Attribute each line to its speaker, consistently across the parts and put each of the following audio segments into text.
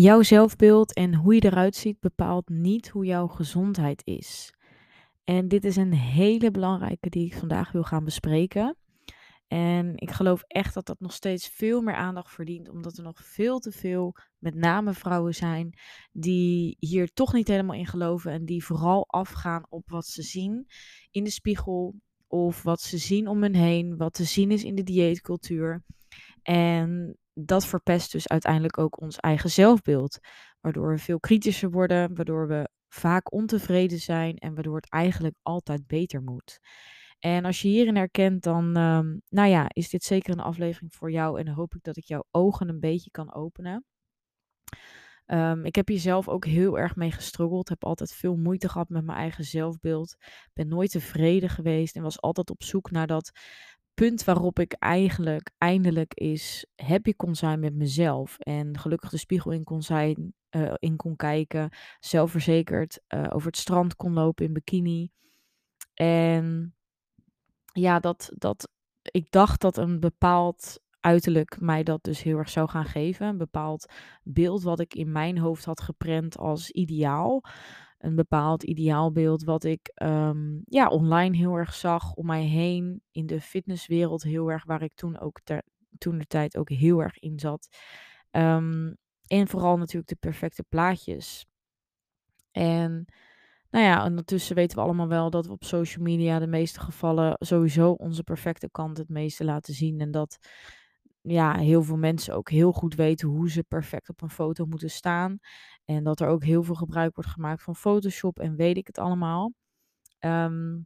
Speaker 1: Jouw zelfbeeld en hoe je eruit ziet bepaalt niet hoe jouw gezondheid is. En dit is een hele belangrijke die ik vandaag wil gaan bespreken. En ik geloof echt dat dat nog steeds veel meer aandacht verdient, omdat er nog veel te veel, met name vrouwen zijn, die hier toch niet helemaal in geloven en die vooral afgaan op wat ze zien in de spiegel of wat ze zien om hen heen, wat te zien is in de dieetcultuur. En dat verpest dus uiteindelijk ook ons eigen zelfbeeld. Waardoor we veel kritischer worden, waardoor we vaak ontevreden zijn en waardoor het eigenlijk altijd beter moet. En als je hierin herkent, dan ehm, nou ja, is dit zeker een aflevering voor jou en hoop ik dat ik jouw ogen een beetje kan openen. Ehm, ik heb hier zelf ook heel erg mee gestruggeld. Heb altijd veel moeite gehad met mijn eigen zelfbeeld. Ben nooit tevreden geweest en was altijd op zoek naar dat punt waarop ik eigenlijk eindelijk is happy kon zijn met mezelf. En gelukkig de spiegel in kon, zijn, uh, in kon kijken. Zelfverzekerd uh, over het strand kon lopen in bikini. En ja, dat, dat ik dacht dat een bepaald uiterlijk mij dat dus heel erg zou gaan geven. Een bepaald beeld wat ik in mijn hoofd had geprent als ideaal een bepaald ideaalbeeld wat ik um, ja, online heel erg zag om mij heen. In de fitnesswereld heel erg, waar ik toen ook toen de tijd ook heel erg in zat. Um, en vooral natuurlijk de perfecte plaatjes. En nou ja, ondertussen weten we allemaal wel dat we op social media de meeste gevallen sowieso onze perfecte kant het meeste laten zien. En dat ja, heel veel mensen ook heel goed weten hoe ze perfect op een foto moeten staan. En dat er ook heel veel gebruik wordt gemaakt van Photoshop en weet ik het allemaal. Ehm,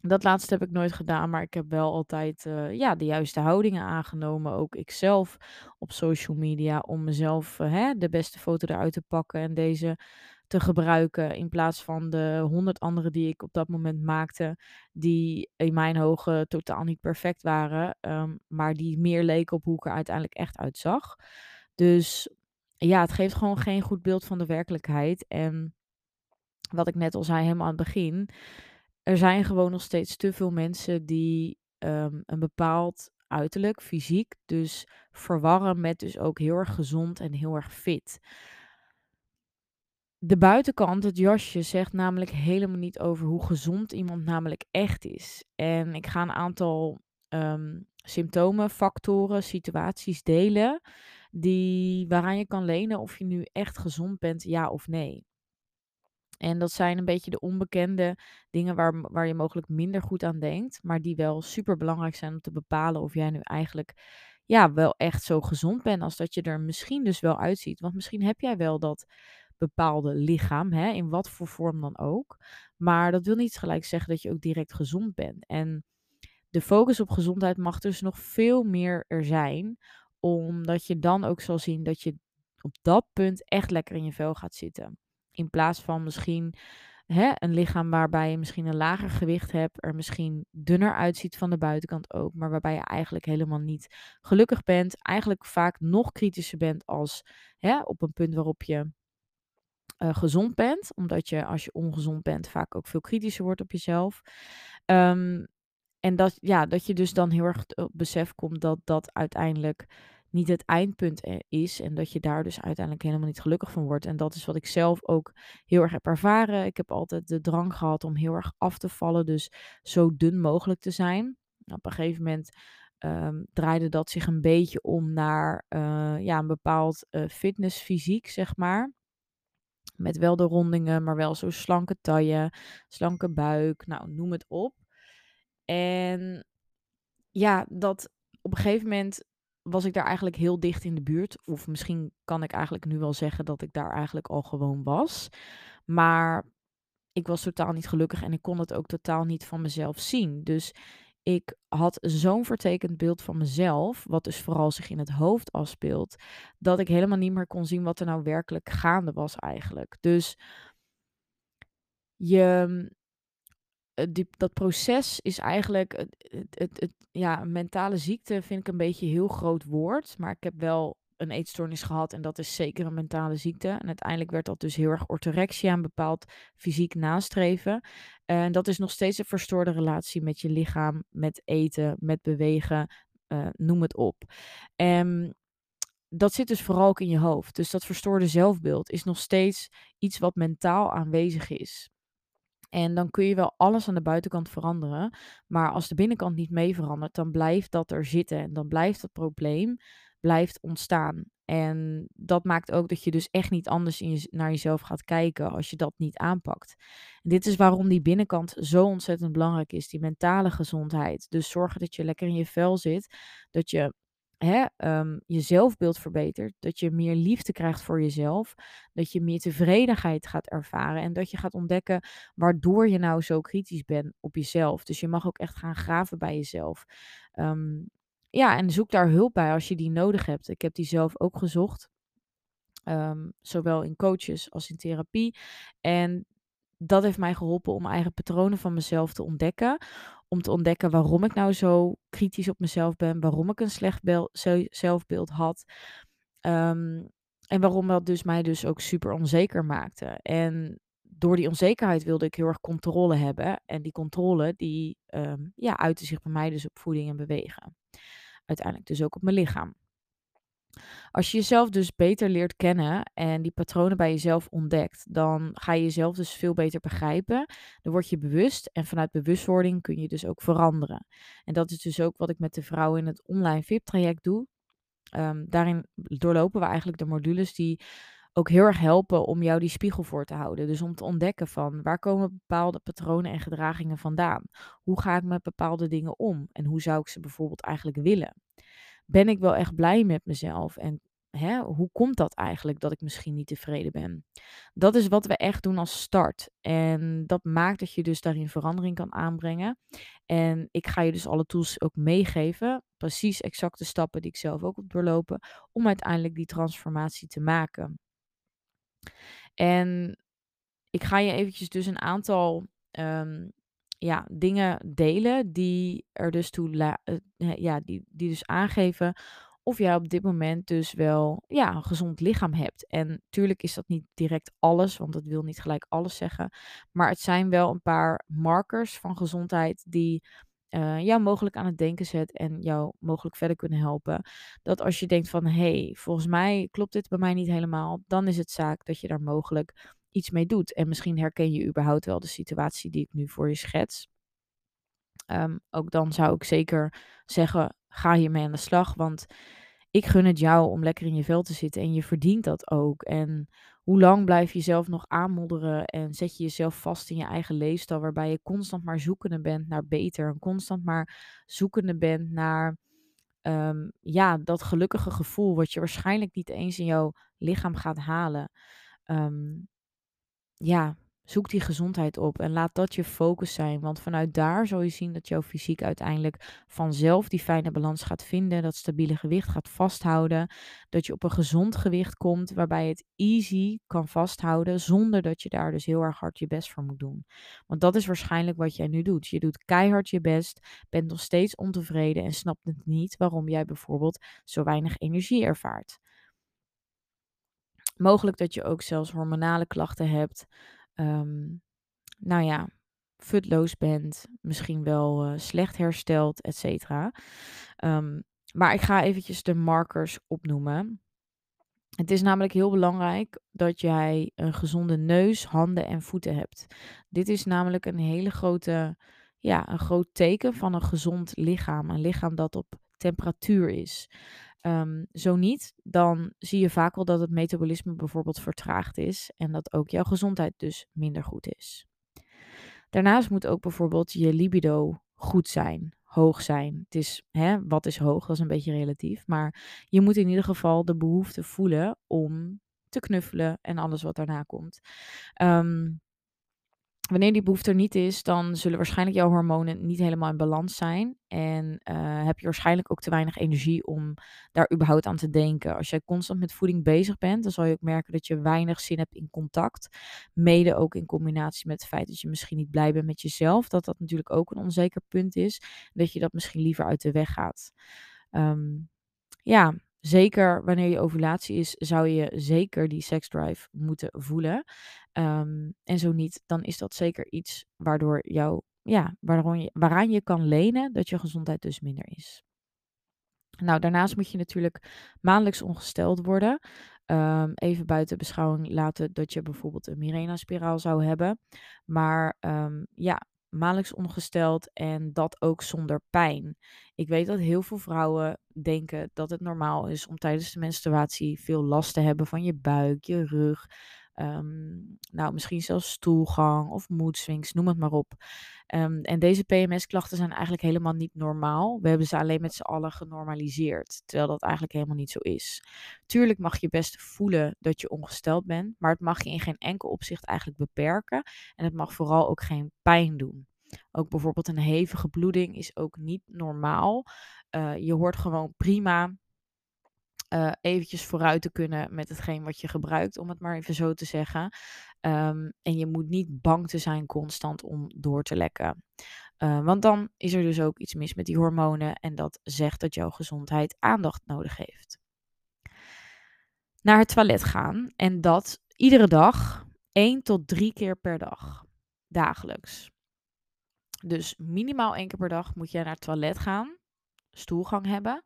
Speaker 1: dat laatste heb ik nooit gedaan, maar ik heb wel altijd uh, ja, de juiste houdingen aangenomen. Ook ikzelf op social media om mezelf uh, hè, de beste foto eruit te pakken en deze te gebruiken. In plaats van de honderd andere die ik op dat moment maakte, die in mijn ogen totaal niet perfect waren, um, maar die meer leken op hoe ik er uiteindelijk echt uitzag. Dus ja, het geeft gewoon geen goed beeld van de werkelijkheid. En wat ik net al zei, helemaal aan het begin. Er zijn gewoon nog steeds te veel mensen die um, een bepaald uiterlijk, fysiek, dus verwarren met dus ook heel erg gezond en heel erg fit. De buitenkant, het jasje, zegt namelijk helemaal niet over hoe gezond iemand namelijk echt is. En ik ga een aantal um, symptomen, factoren, situaties delen die, waaraan je kan lenen of je nu echt gezond bent, ja of nee. En dat zijn een beetje de onbekende dingen waar, waar je mogelijk minder goed aan denkt, maar die wel super belangrijk zijn om te bepalen of jij nu eigenlijk ja, wel echt zo gezond bent als dat je er misschien dus wel uitziet. Want misschien heb jij wel dat bepaalde lichaam, hè, in wat voor vorm dan ook. Maar dat wil niet gelijk zeggen dat je ook direct gezond bent. En de focus op gezondheid mag dus nog veel meer er zijn, omdat je dan ook zal zien dat je op dat punt echt lekker in je vel gaat zitten. In plaats van misschien hè, een lichaam waarbij je misschien een lager gewicht hebt, er misschien dunner uitziet van de buitenkant ook, maar waarbij je eigenlijk helemaal niet gelukkig bent. Eigenlijk vaak nog kritischer bent als hè, op een punt waarop je uh, gezond bent. Omdat je als je ongezond bent vaak ook veel kritischer wordt op jezelf. Um, en dat, ja, dat je dus dan heel erg op besef komt dat dat uiteindelijk niet het eindpunt is. En dat je daar dus uiteindelijk helemaal niet gelukkig van wordt. En dat is wat ik zelf ook heel erg heb ervaren. Ik heb altijd de drang gehad om heel erg af te vallen. Dus zo dun mogelijk te zijn. Op een gegeven moment um, draaide dat zich een beetje om naar uh, ja, een bepaald fitnessfysiek, zeg maar. Met wel de rondingen, maar wel zo slanke taille, slanke buik, nou noem het op. En ja, dat op een gegeven moment was ik daar eigenlijk heel dicht in de buurt. Of misschien kan ik eigenlijk nu wel zeggen dat ik daar eigenlijk al gewoon was. Maar ik was totaal niet gelukkig en ik kon het ook totaal niet van mezelf zien. Dus ik had zo'n vertekend beeld van mezelf, wat dus vooral zich in het hoofd afspeelt, dat ik helemaal niet meer kon zien wat er nou werkelijk gaande was eigenlijk. Dus je, eh, die, dat proces is eigenlijk, het, het, het, ja, mentale ziekte vind ik een beetje een heel groot woord, maar ik heb wel een eetstoornis gehad en dat is zeker een mentale ziekte. En uiteindelijk werd dat dus heel erg orthorexia, een bepaald fysiek nastreven. En dat is nog steeds een verstoorde relatie met je lichaam, met eten, met bewegen, uh, noem het op. En dat zit dus vooral ook in je hoofd. Dus dat verstoorde zelfbeeld is nog steeds iets wat mentaal aanwezig is. En dan kun je wel alles aan de buitenkant veranderen. Maar als de binnenkant niet mee verandert, dan blijft dat er zitten. En dan blijft dat probleem blijft ontstaan. En dat maakt ook dat je dus echt niet anders in je, naar jezelf gaat kijken als je dat niet aanpakt. En dit is waarom die binnenkant zo ontzettend belangrijk is, die mentale gezondheid. Dus zorgen dat je lekker in je vel zit, dat je hè, um, je zelfbeeld verbetert, dat je meer liefde krijgt voor jezelf, dat je meer tevredenheid gaat ervaren en dat je gaat ontdekken waardoor je nou zo kritisch bent op jezelf. Dus je mag ook echt gaan graven bij jezelf. Ehm, ja, en zoek daar hulp bij als je die nodig hebt. Ik heb die zelf ook gezocht. Um, zowel in coaches als in therapie. En dat heeft mij geholpen om eigen patronen van mezelf te ontdekken. Om te ontdekken waarom ik nou zo kritisch op mezelf ben. Waarom ik een slecht zelfbeeld had. Um, en waarom dat dus mij dus ook super onzeker maakte. En door die onzekerheid wilde ik heel erg controle hebben. En die controle, die um, ja, uitte zich bij mij dus op voeding en bewegen. Uiteindelijk dus ook op mijn lichaam. Als je jezelf dus beter leert kennen en die patronen bij jezelf ontdekt, dan ga je jezelf dus veel beter begrijpen. Dan word je bewust en vanuit bewustwording kun je dus ook veranderen. En dat is dus ook wat ik met de vrouwen in het online VIP-traject doe. Um, daarin doorlopen we eigenlijk de modules die ook heel erg helpen om jou die spiegel voor te houden. Dus om te ontdekken van waar komen bepaalde patronen en gedragingen vandaan? Hoe ga ik met bepaalde dingen om? En hoe zou ik ze bijvoorbeeld eigenlijk willen? Ben ik wel echt blij met mezelf? En hè, hoe komt dat eigenlijk dat ik misschien niet tevreden ben? Dat is wat we echt doen als start. En dat maakt dat je dus daarin verandering kan aanbrengen. En ik ga je dus alle tools ook meegeven. Precies exacte stappen die ik zelf ook heb doorlopen. Om uiteindelijk die transformatie te maken. En ik ga je eventjes dus een aantal um, ja, dingen delen die er dus toe uh, ja, die, die dus aangeven of jij op dit moment dus wel ja, een gezond lichaam hebt. En natuurlijk is dat niet direct alles, want dat wil niet gelijk alles zeggen. Maar het zijn wel een paar markers van gezondheid die uh, jou mogelijk aan het denken zet en jou mogelijk verder kunnen helpen. Dat als je denkt van hé, hey, volgens mij klopt dit bij mij niet helemaal, dan is het zaak dat je daar mogelijk iets mee doet. En misschien herken je überhaupt wel de situatie die ik nu voor je schets. Um, ook dan zou ik zeker zeggen, ga hiermee aan de slag, want ik gun het jou om lekker in je vel te zitten en je verdient dat ook. En hoe lang blijf je jezelf nog aanmodderen en zet je jezelf vast in je eigen leefstijl, waarbij je constant maar zoekende bent naar beter en constant maar zoekende bent naar um, ja, dat gelukkige gevoel, wat je waarschijnlijk niet eens in jouw lichaam gaat halen. Um, ja, Zoek die gezondheid op en laat dat je focus zijn. Want vanuit daar zal je zien dat jouw fysiek uiteindelijk vanzelf die fijne balans gaat vinden. Dat stabiele gewicht gaat vasthouden. Dat je op een gezond gewicht komt waarbij je het easy kan vasthouden. Zonder dat je daar dus heel erg hard je best voor moet doen. Want dat is waarschijnlijk wat jij nu doet. Je doet keihard je best, bent nog steeds ontevreden en snapt het niet waarom jij bijvoorbeeld zo weinig energie ervaart. Mogelijk dat je ook zelfs hormonale klachten hebt um, nou ja, futloos bent, misschien wel uh, slecht hersteld, et cetera. Um, maar ik ga eventjes de markers opnoemen. Het is namelijk heel belangrijk dat jij een gezonde neus, handen en voeten hebt. Dit is namelijk een hele grote, ja, een groot teken van een gezond lichaam. Een lichaam dat op temperatuur is. Um, zo niet, dan zie je vaak wel dat het metabolisme bijvoorbeeld vertraagd is en dat ook jouw gezondheid dus minder goed is. Daarnaast moet ook bijvoorbeeld je libido goed zijn, hoog zijn. Het is, hè, wat is hoog? Dat is een beetje relatief. Maar je moet in ieder geval de behoefte voelen om te knuffelen en alles wat daarna komt. Um, Wanneer die behoefte er niet is, dan zullen waarschijnlijk jouw hormonen niet helemaal in balans zijn. En uh, heb je waarschijnlijk ook te weinig energie om daar überhaupt aan te denken. Als jij constant met voeding bezig bent, dan zal je ook merken dat je weinig zin hebt in contact. Mede ook in combinatie met het feit dat je misschien niet blij bent met jezelf. Dat dat natuurlijk ook een onzeker punt is. Dat je dat misschien liever uit de weg gaat. Um, ja, zeker wanneer je ovulatie is, zou je zeker die seksdrive moeten voelen. Um, en zo niet, dan is dat zeker iets waardoor jou, ja, waardoor je, waaraan je kan lenen dat je gezondheid dus minder is. Nou, daarnaast moet je natuurlijk maandelijks ongesteld worden. Um, even buiten beschouwing laten dat je bijvoorbeeld een Mirena-spiraal zou hebben. Maar um, ja, maandelijks ongesteld en dat ook zonder pijn. Ik weet dat heel veel vrouwen denken dat het normaal is om tijdens de menstruatie veel last te hebben van je buik, je rug. Um, nou, misschien zelfs stoelgang of moedswings, noem het maar op. Um, en deze PMS-klachten zijn eigenlijk helemaal niet normaal. We hebben ze alleen met z'n allen genormaliseerd, terwijl dat eigenlijk helemaal niet zo is. Tuurlijk mag je best voelen dat je ongesteld bent, maar het mag je in geen enkel opzicht eigenlijk beperken. En het mag vooral ook geen pijn doen. Ook bijvoorbeeld een hevige bloeding is ook niet normaal. Uh, je hoort gewoon prima uh, eventjes vooruit te kunnen met hetgeen wat je gebruikt, om het maar even zo te zeggen. Um, en je moet niet bang te zijn constant om door te lekken. Uh, want dan is er dus ook iets mis met die hormonen en dat zegt dat jouw gezondheid aandacht nodig heeft. Naar het toilet gaan en dat iedere dag, één tot drie keer per dag, dagelijks. Dus minimaal één keer per dag moet je naar het toilet gaan, stoelgang hebben.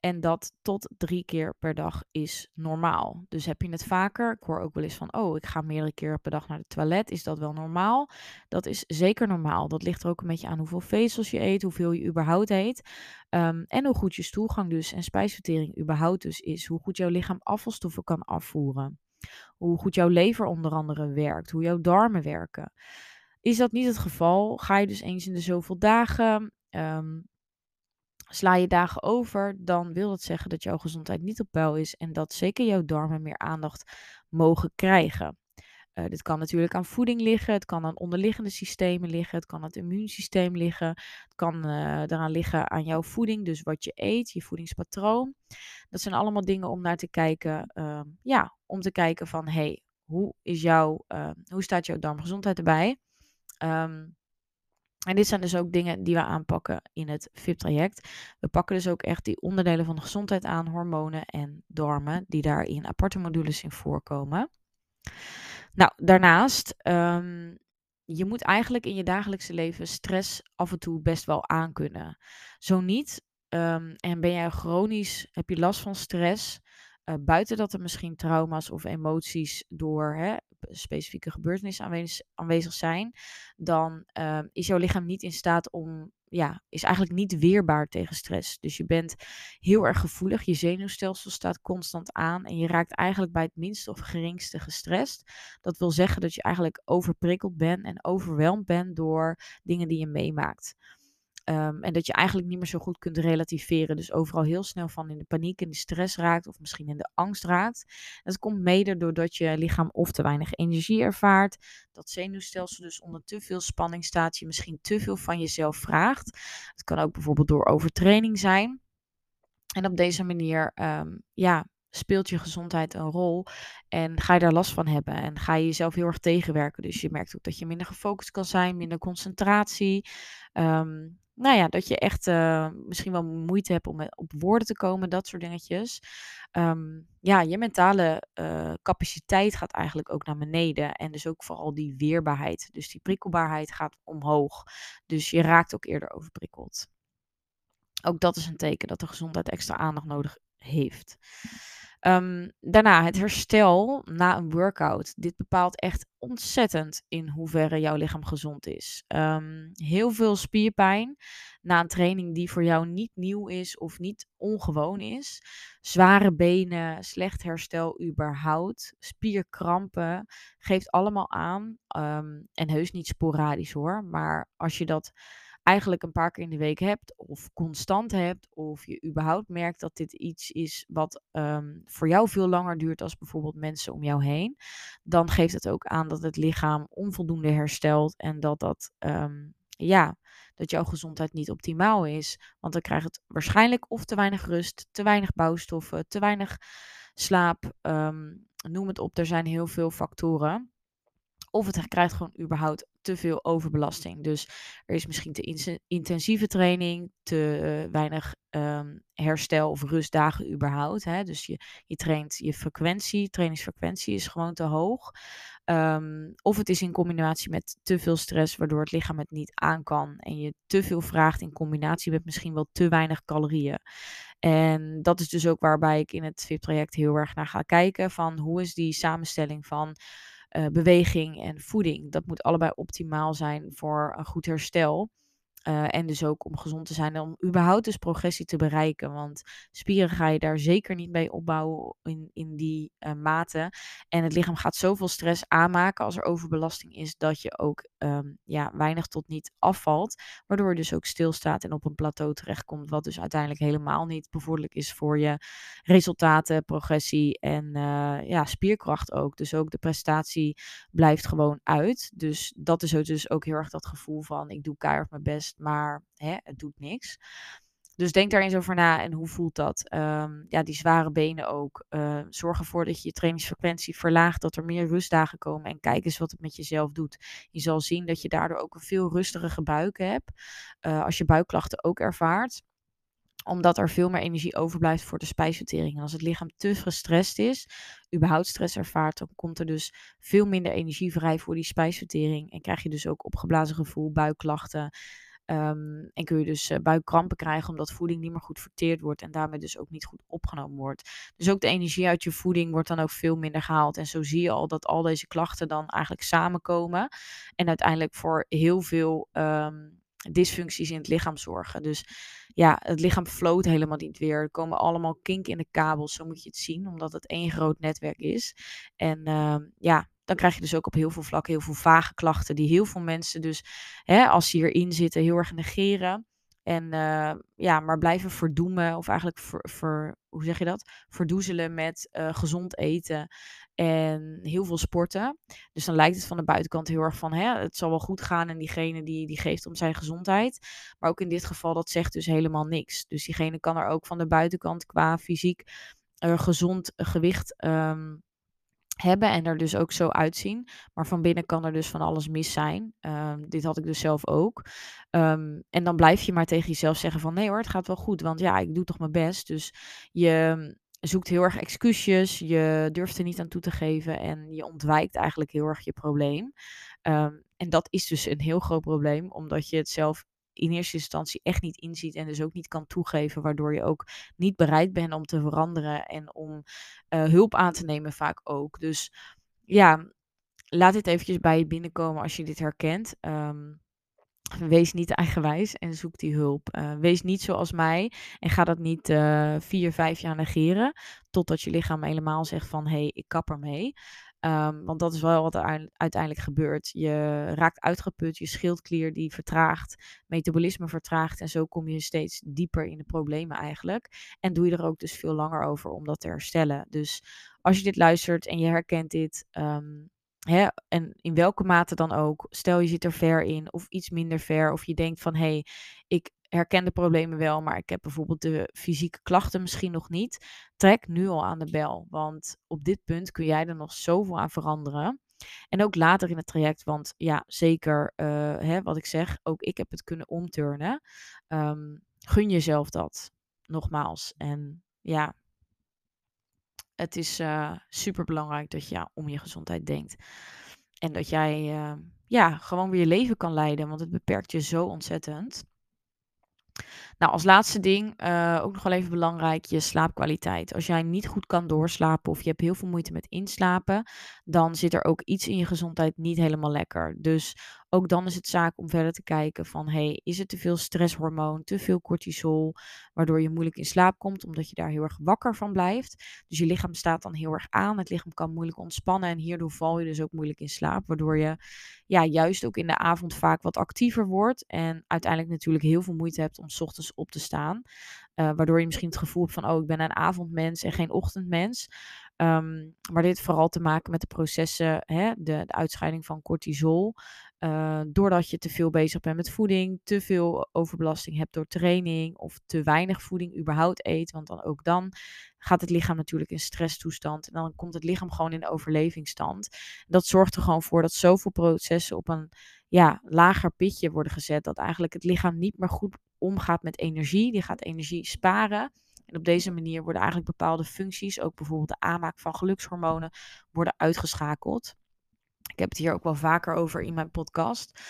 Speaker 1: En dat tot drie keer per dag is normaal. Dus heb je het vaker, ik hoor ook wel eens van, oh, ik ga meerdere keer per dag naar het toilet. Is dat wel normaal? Dat is zeker normaal. Dat ligt er ook een beetje aan hoeveel vezels je eet, hoeveel je überhaupt eet. Um, en hoe goed je stoelgang dus en spijsvertering überhaupt dus is. Hoe goed jouw lichaam afvalstoffen kan afvoeren. Hoe goed jouw lever onder andere werkt. Hoe jouw darmen werken. Is dat niet het geval? Ga je dus eens in de zoveel dagen um, Sla je dagen over, dan wil dat zeggen dat jouw gezondheid niet op peil is en dat zeker jouw darmen meer aandacht mogen krijgen. Uh, dit kan natuurlijk aan voeding liggen, het kan aan onderliggende systemen liggen, het kan aan het immuunsysteem liggen, het kan uh, eraan liggen aan jouw voeding, dus wat je eet, je voedingspatroon. Dat zijn allemaal dingen om naar te kijken, uh, ja, om te kijken van, hey, hoe, is jouw, ehm, hoe staat jouw darmgezondheid erbij? Um, en dit zijn dus ook dingen die we aanpakken in het VIP-traject. We pakken dus ook echt die onderdelen van de gezondheid aan, hormonen en darmen, die daar in aparte modules in voorkomen. Nou, daarnaast, um, je moet eigenlijk in je dagelijkse leven stress af en toe best wel aankunnen. Zo niet, um, en ben jij chronisch, heb je last van stress, uh, buiten dat er misschien trauma's of emoties door hè, specifieke gebeurtenissen aanwezig, aanwezig zijn, dan uh, is jouw lichaam niet in staat om, ja, is eigenlijk niet weerbaar tegen stress. Dus je bent heel erg gevoelig, je zenuwstelsel staat constant aan en je raakt eigenlijk bij het minste of geringste gestrest. Dat wil zeggen dat je eigenlijk overprikkeld bent en overweldigd bent door dingen die je meemaakt. Um, en dat je eigenlijk niet meer zo goed kunt relativeren. Dus overal heel snel van in de paniek en de stress raakt. Of misschien in de angst raakt. Dat komt mede doordat je lichaam of te weinig energie ervaart. Dat zenuwstelsel dus onder te veel spanning staat. Je misschien te veel van jezelf vraagt. Het kan ook bijvoorbeeld door overtraining zijn. En op deze manier um, ja, speelt je gezondheid een rol en ga je daar last van hebben en ga je jezelf heel erg tegenwerken. Dus je merkt ook dat je minder gefocust kan zijn, minder concentratie. Um, nou ja, dat je echt uh, misschien wel moeite hebt om op woorden te komen, dat soort dingetjes. Um, ja, je mentale uh, capaciteit gaat eigenlijk ook naar beneden. En dus ook vooral die weerbaarheid. Dus die prikkelbaarheid gaat omhoog. Dus je raakt ook eerder overprikkeld. Ook dat is een teken dat de gezondheid extra aandacht nodig heeft. Um, daarna het herstel na een workout. Dit bepaalt echt ontzettend in hoeverre jouw lichaam gezond is. Um, heel veel spierpijn na een training die voor jou niet nieuw is of niet ongewoon is. Zware benen, slecht herstel überhaupt, spierkrampen, geeft allemaal aan. Um, en heus niet sporadisch hoor, maar als je dat eigenlijk een paar keer in de week hebt, of constant hebt, of je überhaupt merkt dat dit iets is wat um, voor jou veel langer duurt als bijvoorbeeld mensen om jou heen, dan geeft het ook aan dat het lichaam onvoldoende herstelt en dat dat, um, ja, dat jouw gezondheid niet optimaal is. Want dan krijgt het waarschijnlijk of te weinig rust, te weinig bouwstoffen, te weinig slaap, um, noem het op. Er zijn heel veel factoren. Of het krijgt gewoon überhaupt te veel overbelasting. Dus er is misschien te intensieve training, te weinig ehm, herstel of rustdagen überhaupt. Hè? Dus je, je traint je frequentie, trainingsfrequentie is gewoon te hoog. Ehm, of het is in combinatie met te veel stress, waardoor het lichaam het niet aan kan. En je te veel vraagt in combinatie met misschien wel te weinig calorieën. En dat is dus ook waarbij ik in het VIP-traject heel erg naar ga kijken. Van hoe is die samenstelling van beweging en voeding? Dat moet allebei optimaal zijn voor een goed herstel. Uh, en dus ook om gezond te zijn en om überhaupt dus progressie te bereiken. Want spieren ga je daar zeker niet mee opbouwen in, in die uh, mate. En het lichaam gaat zoveel stress aanmaken als er overbelasting is, dat je ook um, ja, weinig tot niet afvalt. Waardoor je dus ook stilstaat en op een plateau terechtkomt. Wat dus uiteindelijk helemaal niet bevorderlijk is voor je resultaten, progressie en uh, ja, spierkracht ook. Dus ook de prestatie blijft gewoon uit. Dus dat is dus ook heel erg dat gevoel van ik doe keihard mijn best maar hè, het doet niks. Dus denk daar eens over na en hoe voelt dat? Um, ja, die zware benen ook. Uh, zorg ervoor dat je je trainingsfrequentie verlaagt, dat er meer rustdagen komen. En kijk eens wat het met jezelf doet. Je zal zien dat je daardoor ook een veel rustigere buik hebt. Uh, als je buikklachten ook ervaart omdat er veel meer energie overblijft voor de spijsvertering. En als het lichaam te gestrest is, überhaupt stress ervaart, dan komt er dus veel minder energie vrij voor die spijsvertering. En krijg je dus ook opgeblazen gevoel, buikklachten. Um, en kun je dus uh, buikkrampen krijgen omdat voeding niet meer goed verteerd wordt en daarmee dus ook niet goed opgenomen wordt. Dus ook de energie uit je voeding wordt dan ook veel minder gehaald. En zo zie je al dat al deze klachten dan eigenlijk samenkomen en uiteindelijk voor heel veel um, dysfuncties in het lichaam zorgen. Dus ja, het lichaam floot helemaal niet weer. Er komen allemaal kink in de kabels, zo moet je het zien, omdat het één groot netwerk is. En uh, ja, dan krijg je dus ook op heel veel vlakken heel veel vage klachten, die heel veel mensen dus, hè, als ze hierin zitten, heel erg negeren. En uh, ja, maar blijven verdoemen, of eigenlijk hoe zeg je dat? Verdoezelen met uh, gezond eten en heel veel sporten. Dus dan lijkt het van de buitenkant heel erg van, hè, het zal wel goed gaan en diegene die, die geeft om zijn gezondheid. Maar ook in dit geval, dat zegt dus helemaal niks. Dus diegene kan er ook van de buitenkant qua fysiek uh, gezond gewicht um, hebben en er dus ook zo uitzien. Maar van binnen kan er dus van alles mis zijn. Um, dit had ik dus zelf ook. Um, en dan blijf je maar tegen jezelf zeggen van nee hoor, het gaat wel goed. Want ja, ik doe toch mijn best. Dus je zoekt heel erg excuusjes. Je durft er niet aan toe te geven. En je ontwijkt eigenlijk heel erg je probleem. En dat is dus een heel groot probleem. Omdat je het zelf in eerste instantie echt niet inziet en dus ook niet kan toegeven, waardoor je ook niet bereid bent om te veranderen en om uh, hulp aan te nemen vaak ook. Dus ja, laat dit eventjes bij je binnenkomen als je dit herkent. Um, Wees niet eigenwijs en zoek die hulp. Uh, wees niet zoals mij en ga dat niet uh, vier, vijf jaar negeren. Totdat je lichaam helemaal zegt van hé, hey, ik kap ermee. Um, want dat is wel wat er uiteindelijk gebeurt. Je raakt uitgeput, je schildklier die vertraagt, metabolisme vertraagt en zo kom je steeds dieper in de problemen eigenlijk. En doe je er ook dus veel langer over om dat te herstellen. Dus als je dit luistert en je herkent dit, um, hè, en in welke mate dan ook, stel je zit er ver in of iets minder ver, of je denkt van hé, hey, ik herken de problemen wel, maar ik heb bijvoorbeeld de fysieke klachten misschien nog niet. Trek nu al aan de bel, want op dit punt kun jij er nog zoveel aan veranderen. En ook later in het traject, want ja, zeker uh, hè, wat ik zeg, ook ik heb het kunnen omturnen. Um, gun jezelf dat, nogmaals. En ja, het is uh, super belangrijk dat je ja, om je gezondheid denkt. En dat jij uh, ja, gewoon weer je leven kan leiden, want het beperkt je zo ontzettend. Nou, als laatste ding, uh, ook nog wel even belangrijk, je slaapkwaliteit. Als jij niet goed kan doorslapen of je hebt heel veel moeite met inslapen, dan zit er ook iets in je gezondheid niet helemaal lekker. Dus ook dan is het zaak om verder te kijken van, hey, is het te veel stresshormoon, te veel cortisol, waardoor je moeilijk in slaap komt, omdat je daar heel erg wakker van blijft. Dus je lichaam staat dan heel erg aan, het lichaam kan moeilijk ontspannen en hierdoor val je dus ook moeilijk in slaap, waardoor je ja, juist ook in de avond vaak wat actiever wordt en uiteindelijk natuurlijk heel veel moeite hebt om s ochtends op te staan. Uh, waardoor je misschien het gevoel hebt van, oh, ik ben een avondmens en geen ochtendmens. Ehm, maar dit vooral te maken met de processen, hè, de, uitscheiding van cortisol. Uh, doordat je te veel bezig bent met voeding, te veel overbelasting hebt door training of te weinig voeding überhaupt eet. Want dan ook dan gaat het lichaam natuurlijk in stresstoestand en dan komt het lichaam gewoon in overlevingsstand. Dat zorgt er gewoon voor dat zoveel processen op een ja, lager pitje worden gezet, dat eigenlijk het lichaam niet meer goed omgaat met energie. Die gaat energie sparen. En op deze manier worden eigenlijk bepaalde functies, ook bijvoorbeeld de aanmaak van gelukshormonen, worden uitgeschakeld. Ik heb het hier ook wel vaker over in mijn podcast.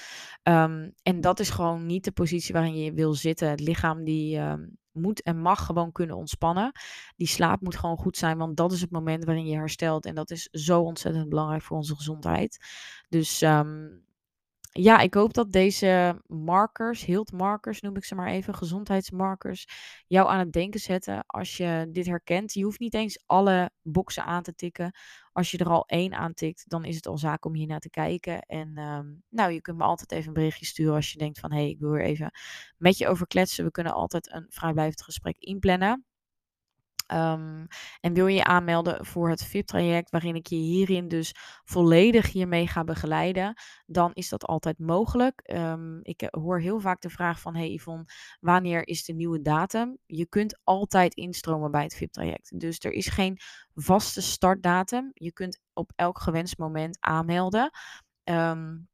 Speaker 1: Um, en dat is gewoon niet de positie waarin je wil zitten. Het lichaam die um, moet en mag gewoon kunnen ontspannen. Die slaap moet gewoon goed zijn, want dat is het moment waarin je herstelt. En dat is zo ontzettend belangrijk voor onze gezondheid. Dus um, ja, ik hoop dat deze markers, health markers noem ik ze maar even, gezondheidsmarkers, jou aan het denken zetten als je dit herkent. Je hoeft niet eens alle boxen aan te tikken. Als je er al één aantikt, dan is het al zaak om hier naar te kijken. En um, nou, je kunt me altijd even een berichtje sturen als je denkt van, hé, hey, ik wil er even met je over kletsen. We kunnen altijd een vrijblijvend gesprek inplannen. Um, en wil je je aanmelden voor het VIP-traject, waarin ik je hierin dus volledig hiermee ga begeleiden, dan is dat altijd mogelijk. Um, ik hoor heel vaak de vraag van, hey Yvonne, wanneer is de nieuwe datum? Je kunt altijd instromen bij het VIP-traject. Dus er is geen vaste startdatum. Je kunt op elk gewenst moment aanmelden. Um,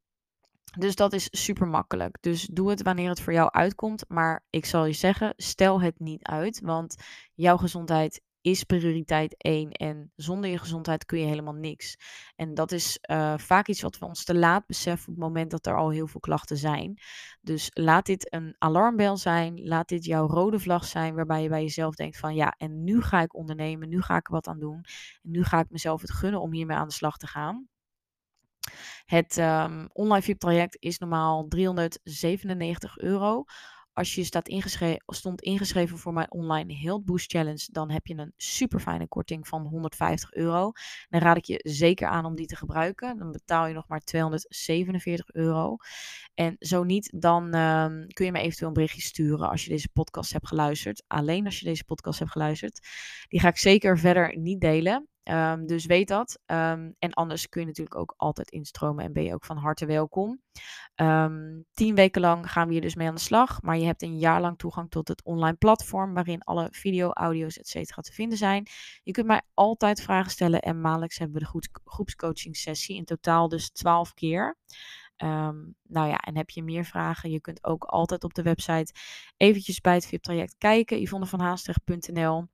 Speaker 1: dus dat is super makkelijk. Dus doe het wanneer het voor jou uitkomt. Maar ik zal je zeggen, stel het niet uit. Want jouw gezondheid is prioriteit 1. En zonder je gezondheid kun je helemaal niks. En dat is uh, vaak iets wat we ons te laat beseffen op het moment dat er al heel veel klachten zijn. Dus laat dit een alarmbel zijn. Laat dit jouw rode vlag zijn. Waarbij je bij jezelf denkt van ja, en nu ga ik ondernemen. Nu ga ik wat aan doen. En nu ga ik mezelf het gunnen om hiermee aan de slag te gaan. Het um, online VIP-traject is normaal 397 euro. Als je staat ingeschreven, stond ingeschreven voor mijn online Health Boost Challenge, dan heb je een super fijne korting van 150 euro. Dan raad ik je zeker aan om die te gebruiken. Dan betaal je nog maar 247 euro. En zo niet, dan um, kun je me eventueel een berichtje sturen als je deze podcast hebt geluisterd. Alleen als je deze podcast hebt geluisterd. Die ga ik zeker verder niet delen. Um, dus weet dat. Um, en anders kun je natuurlijk ook altijd instromen en ben je ook van harte welkom. Um, tien weken lang gaan we hier dus mee aan de slag. Maar je hebt een jaar lang toegang tot het online platform waarin alle video, audio's, etc. te vinden zijn. Je kunt mij altijd vragen stellen en maandelijks hebben we de groepscoaching sessie. In totaal dus 12 keer. Nou ja, en heb je meer vragen? Je kunt ook altijd op de website eventjes bij het VIP-traject kijken. yvonnevanhaastrecht.nl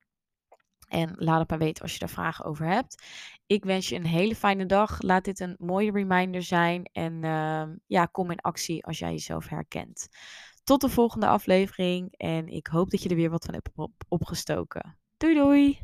Speaker 1: en laat het maar weten als je daar vragen over hebt. Ik wens je een hele fijne dag. Laat dit een mooie reminder zijn. En uh, ja, kom in actie als jij jezelf herkent. Tot de volgende aflevering. En ik hoop dat je er weer wat van hebt opgestoken. Doei doei!